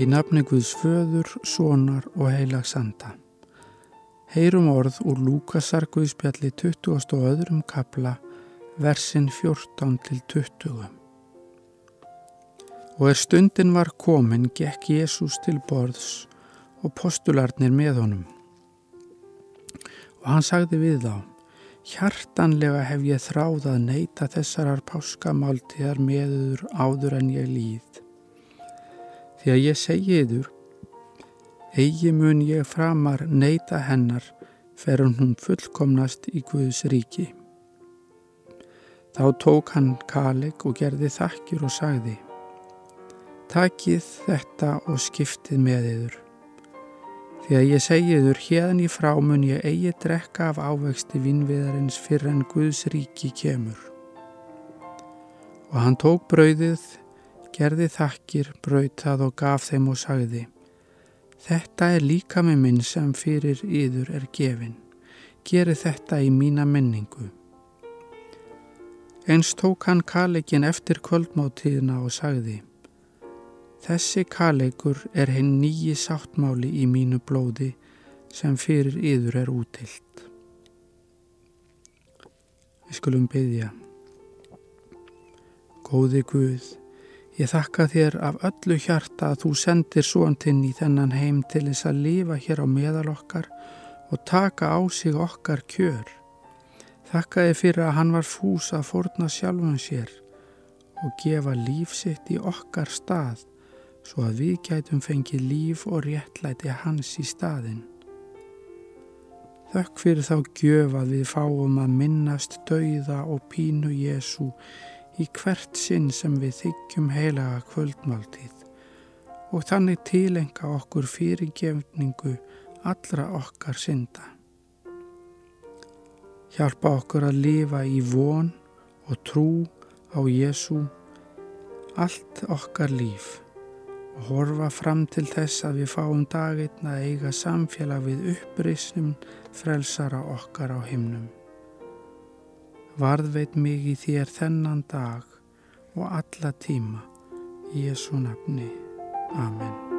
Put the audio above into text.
Í nafni Guðs föður, sonar og heilagsanda. Heyrum orð úr Lúkasar Guðspjalli 20. og öðrum kapla, versin 14 til 20. Og er stundin var komin, gekk Jésús til borðs og postularnir með honum. Og hann sagði við þá, hjartanlega hef ég þráð að neyta þessarar páskamáltíðar meður áður en ég líð. Því að ég segi yður, eigi mun ég framar neyta hennar fer hún fullkomnast í Guðs ríki. Þá tók hann kaleg og gerði þakkir og sagði, Takið þetta og skiptið með yður. Því að ég segi yður, hérn í frá mun ég eigi drekka af ávexti vinnviðarins fyrir en Guðs ríki kemur. Og hann tók brauðið, gerði þakkir, brautað og gaf þeim og sagði Þetta er líka með minn sem fyrir yður er gefin. Geri þetta í mína menningu. Eins tók hann kaleikin eftir kvöldmáttíðina og sagði Þessi kaleikur er henn nýji sáttmáli í mínu blóði sem fyrir yður er útilt. Við skulum byggja. Góði Guð, Ég þakka þér af öllu hjarta að þú sendir svoantinn í þennan heim til þess að lifa hér á meðal okkar og taka á sig okkar kjör. Þakka þér fyrir að hann var fús að forna sjálfum sér og gefa líf sitt í okkar stað svo að við gætum fengið líf og réttlæti hans í staðin. Þökk fyrir þá gjöf að við fáum að minnast dauða og pínu Jésu í hvert sinn sem við þykjum heilaga kvöldmáltíð og þannig tilenga okkur fyrirgefningu allra okkar synda. Hjálpa okkur að lifa í von og trú á Jésu allt okkar líf og horfa fram til þess að við fáum daginn að eiga samfélag við upprisnum frelsara okkar á himnum varðveit mig í þér þennan dag og alla tíma í Jésu nafni. Amen.